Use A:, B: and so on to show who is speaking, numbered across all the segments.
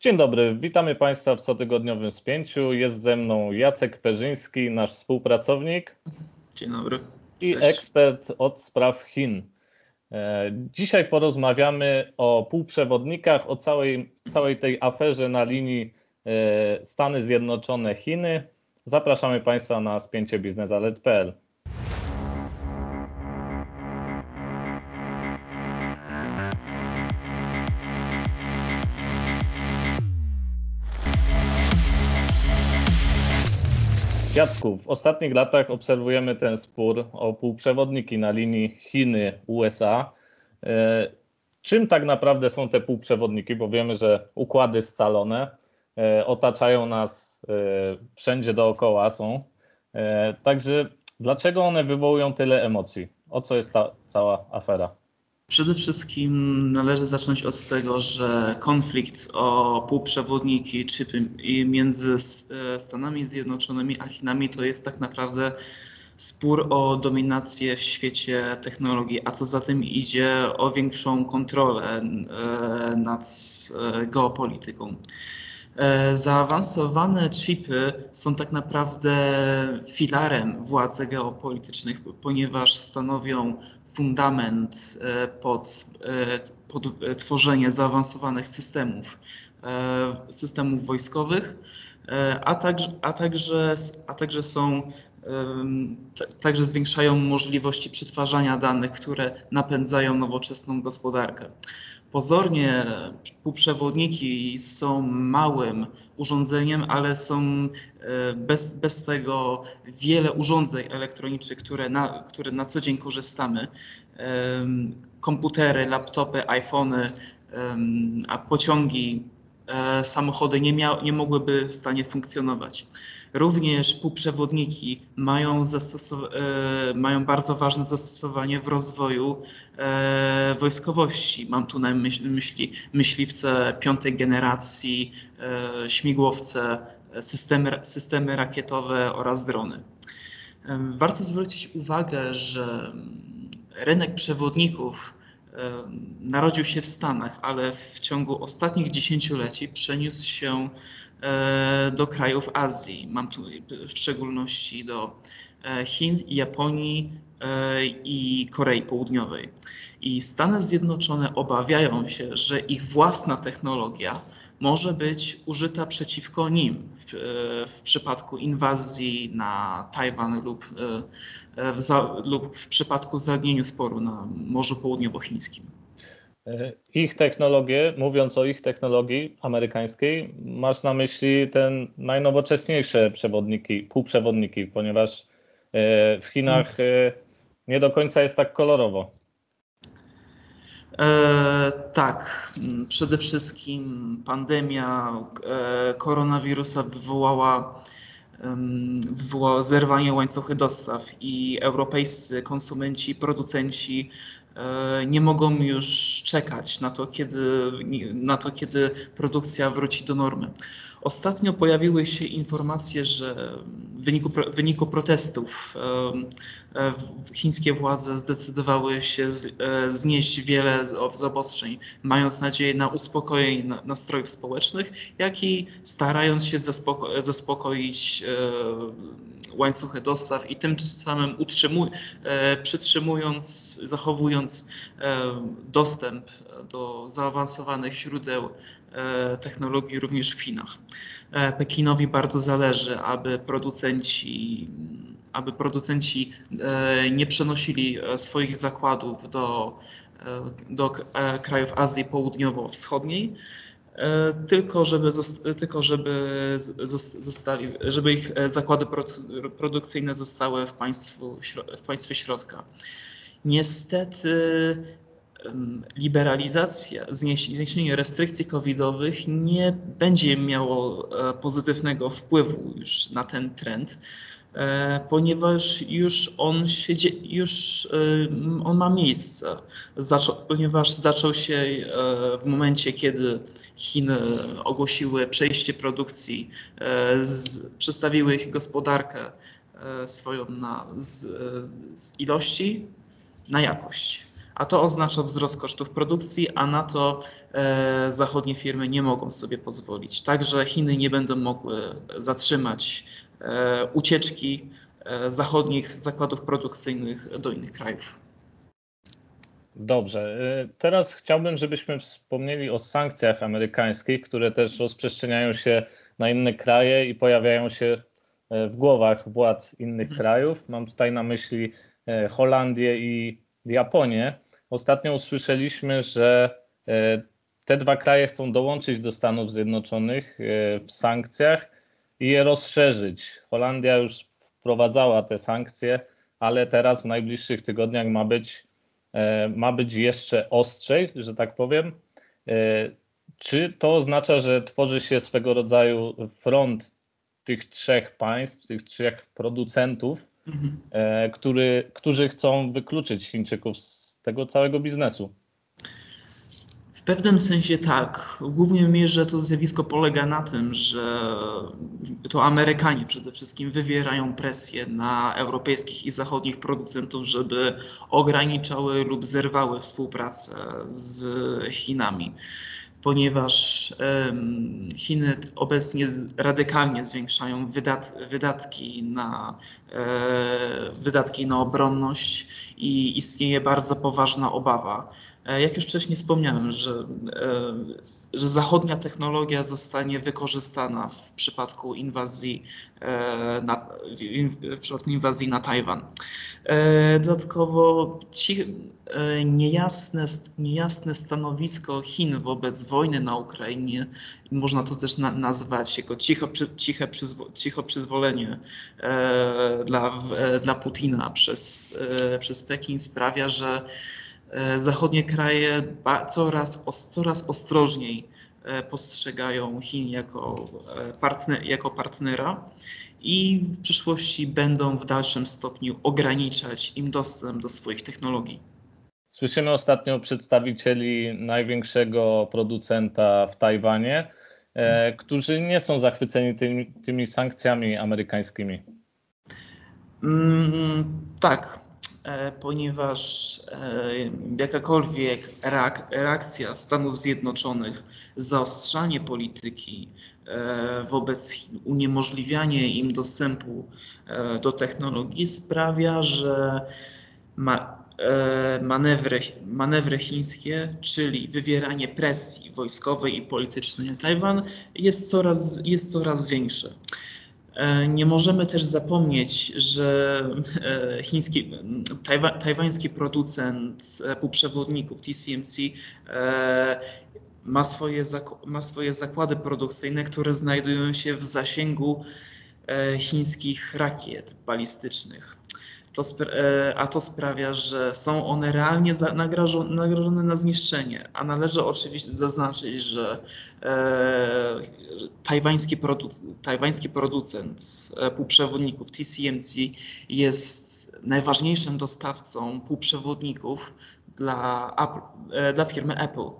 A: Dzień dobry, witamy Państwa w cotygodniowym spięciu. Jest ze mną Jacek Perzyński, nasz współpracownik.
B: Dzień dobry.
A: I Cześć. ekspert od spraw Chin. E, dzisiaj porozmawiamy o półprzewodnikach, o całej, całej tej aferze na linii e, Stany Zjednoczone-Chiny. Zapraszamy Państwa na spięcie Jacku, w ostatnich latach obserwujemy ten spór o półprzewodniki na linii Chiny-USA. E, czym tak naprawdę są te półprzewodniki? Bo wiemy, że układy scalone e, otaczają nas e, wszędzie dookoła są. Także dlaczego one wywołują tyle emocji? O co jest ta cała afera?
B: Przede wszystkim należy zacząć od tego, że konflikt o półprzewodniki chipy między e, Stanami Zjednoczonymi a Chinami to jest tak naprawdę spór o dominację w świecie technologii, a co za tym idzie o większą kontrolę e, nad e, geopolityką. Zaawansowane chipy są tak naprawdę filarem władzy geopolitycznych, ponieważ stanowią fundament e, pod, e, pod tworzenie zaawansowanych systemów, e, systemów wojskowych, a także, a także, a także są także zwiększają możliwości przetwarzania danych, które napędzają nowoczesną gospodarkę. Pozornie półprzewodniki są małym urządzeniem, ale są e, bez, bez tego wiele urządzeń elektronicznych, które na, które na co dzień korzystamy. Komputery, laptopy, iPhony, a pociągi, samochody nie, mia, nie mogłyby w stanie funkcjonować. Również półprzewodniki mają, e, mają bardzo ważne zastosowanie w rozwoju e, wojskowości. Mam tu na myśli, myśli myśliwce piątej generacji, e, śmigłowce, systemy, systemy rakietowe oraz drony. Warto zwrócić uwagę, że rynek przewodników narodził się w Stanach, ale w ciągu ostatnich dziesięcioleci przeniósł się E, do krajów Azji. Mam tu w szczególności do e, Chin, Japonii e, i Korei Południowej. I Stany Zjednoczone obawiają się, że ich własna technologia może być użyta przeciwko nim w, w przypadku inwazji na Tajwan lub w, za, lub w przypadku zagadnienia sporu na Morzu Południowochińskim.
A: Ich technologię, mówiąc o ich technologii amerykańskiej, masz na myśli te najnowocześniejsze przewodniki, półprzewodniki, ponieważ e, w Chinach e, nie do końca jest tak kolorowo.
B: E, tak, przede wszystkim pandemia e, koronawirusa wywołała, wywołała zerwanie łańcuchy dostaw i europejscy konsumenci, producenci E, nie mogą już czekać na to, kiedy, na to, kiedy produkcja wróci do normy. Ostatnio pojawiły się informacje, że w wyniku, w wyniku protestów e, e, chińskie władze zdecydowały się znieść wiele z obostrzeń, mając nadzieję na uspokojenie nastrojów społecznych, jak i starając się zaspoko zaspokoić łańcuchy dostaw i tym samym e, przytrzymując, zachowując e, dostęp do zaawansowanych źródeł e, technologii również w Chinach. Pekinowi bardzo zależy, aby producenci, aby producenci nie przenosili swoich zakładów do, do krajów Azji Południowo-Wschodniej, E, tylko żeby, tylko żeby, zostali, żeby ich e, zakłady produkcyjne zostały w, państwu, w państwie środka. Niestety liberalizacja, zniesienie restrykcji covidowych nie będzie miało e, pozytywnego wpływu już na ten trend, E, ponieważ już on, się, już on ma miejsce, ponieważ zaczął się e, w momencie, kiedy Chiny ogłosiły przejście produkcji, z, przestawiły ich gospodarkę swoją na, z, z ilości na jakość. A to oznacza wzrost kosztów produkcji, a na to e, zachodnie firmy nie mogą sobie pozwolić. Także Chiny nie będą mogły zatrzymać e, ucieczki e, zachodnich zakładów produkcyjnych do innych krajów.
A: Dobrze. Teraz chciałbym, żebyśmy wspomnieli o sankcjach amerykańskich, które też rozprzestrzeniają się na inne kraje i pojawiają się w głowach władz innych mhm. krajów. Mam tutaj na myśli Holandię i Japonię. Ostatnio usłyszeliśmy, że e, te dwa kraje chcą dołączyć do Stanów Zjednoczonych e, w sankcjach i je rozszerzyć. Holandia już wprowadzała te sankcje, ale teraz w najbliższych tygodniach ma być, e, ma być jeszcze ostrzej, że tak powiem. Czy to oznacza, że tworzy się swego rodzaju front tych trzech państw, tych trzech producentów, mhm. który, którzy chcą wykluczyć Chińczyków z tego całego biznesu.
B: W pewnym sensie tak. W głównej mierze to zjawisko polega na tym, że to Amerykanie przede wszystkim wywierają presję na europejskich i zachodnich producentów, żeby ograniczały lub zerwały współpracę z Chinami ponieważ Chiny obecnie radykalnie zwiększają wydat, wydatki, na, e, wydatki na obronność i istnieje bardzo poważna obawa. E, jak już wcześniej wspomniałem, że, e, że zachodnia technologia zostanie wykorzystana w przypadku inwazji na, w przypadku inwazji na Tajwan. Dodatkowo ci, niejasne, niejasne stanowisko Chin wobec wojny na Ukrainie, można to też na, nazwać jako cicho, ciche, przyzwo, cicho przyzwolenie dla, dla Putina przez, przez Pekin sprawia, że E, zachodnie kraje coraz, coraz ostrożniej e, postrzegają Chin jako, e, partner, jako partnera i w przyszłości będą w dalszym stopniu ograniczać im dostęp do swoich technologii.
A: Słyszymy ostatnio przedstawicieli największego producenta w Tajwanie, którzy nie są zachwyceni tymi, tymi sankcjami amerykańskimi.
B: Mm, tak, E, ponieważ e, jakakolwiek reakcja Stanów Zjednoczonych, zaostrzanie polityki e, wobec Chin, uniemożliwianie im dostępu do technologii sprawia, że ma, manewry, manewry chińskie, czyli wywieranie presji wojskowej i politycznej na Tajwan jest coraz, jest coraz większe. E, nie możemy też zapomnieć, że e, chiński, tajwa, tajwański producent e, półprzewodników TSMC ma swoje, ma swoje zakłady produkcyjne, które znajdują się w zasięgu chińskich rakiet balistycznych to e, a to sprawia, że są one realnie nagrożone na zniszczenie. A należy oczywiście zaznaczyć, że e, tajwański, producent, tajwański producent e, półprzewodników TCMC jest najważniejszym dostawcą półprzewodników dla, e, dla firmy Apple.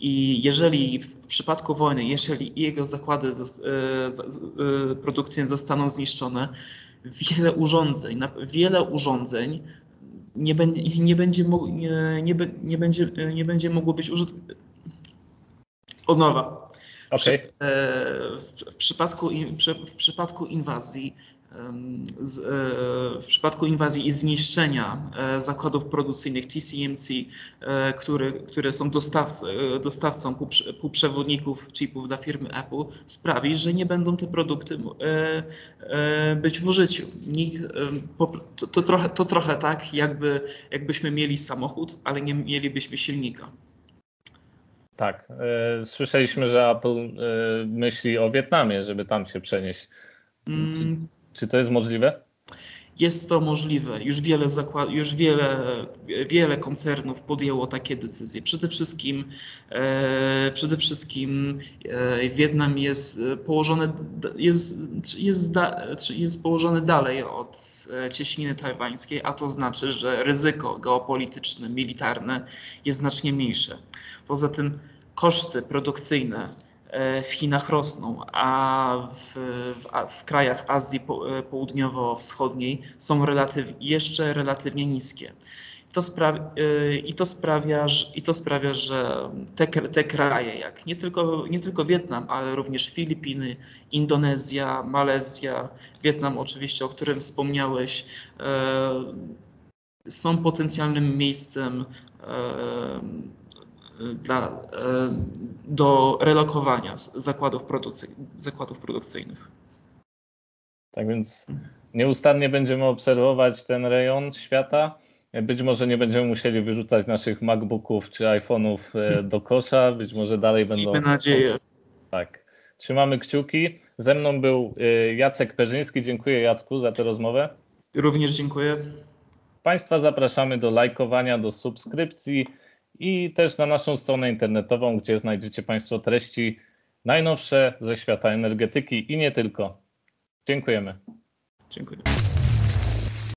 B: I jeżeli w przypadku wojny, jeżeli jego zakłady e, produkcyjne zostaną zniszczone, wiele urządzeń, wiele urządzeń nie, będzie, nie, będzie, nie, nie, nie, będzie, nie będzie mogło być użyte. Od nowa.
A: Okay.
B: W, w, przypadku, w przypadku inwazji z, e, w przypadku inwazji i zniszczenia e, zakładów produkcyjnych TCMC, e, które, które są dostawcą, dostawcą półprzewodników chipów dla firmy Apple, sprawi, że nie będą te produkty być w użyciu. To, to, trochę, to trochę tak, jakby, jakbyśmy mieli samochód, ale nie mielibyśmy silnika.
A: Tak. Słyszeliśmy, że Apple myśli o Wietnamie, żeby tam się przenieść. Mm. Czy to jest możliwe?
B: Jest to możliwe. Już wiele, zakład, już wiele, wiele koncernów podjęło takie decyzje. Przede wszystkim, e, przede wszystkim e, Wietnam jest położony, jest, jest, jest położony dalej od e, cieśniny tajwańskiej, a to znaczy, że ryzyko geopolityczne, militarne jest znacznie mniejsze. Poza tym koszty produkcyjne E, w Chinach rosną, a w, w, w krajach Azji e, Południowo-Wschodniej są relatyw, jeszcze relatywnie niskie. to sprawia, i, to sprawia, I to sprawia, że te, te kraje, jak nie tylko, nie tylko Wietnam, ale również Filipiny, Indonezja, Malezja, Wietnam oczywiście, o którym wspomniałeś, są potencjalnym miejscem dla, do relokowania zakładów, produkcy, zakładów produkcyjnych.
A: Tak więc nieustannie będziemy obserwować ten rejon świata. Być może nie będziemy musieli wyrzucać naszych MacBooków czy iPhone'ów e, do kosza, być może dalej będą.
B: Miejmy nadzieję.
A: Tak. Trzymamy kciuki. Ze mną był e, Jacek Perzyński. Dziękuję Jacku za tę rozmowę.
B: Również dziękuję.
A: Państwa zapraszamy do lajkowania, do subskrypcji i też na naszą stronę internetową, gdzie znajdziecie Państwo treści najnowsze ze świata energetyki i nie tylko. Dziękujemy.
B: Dziękuję.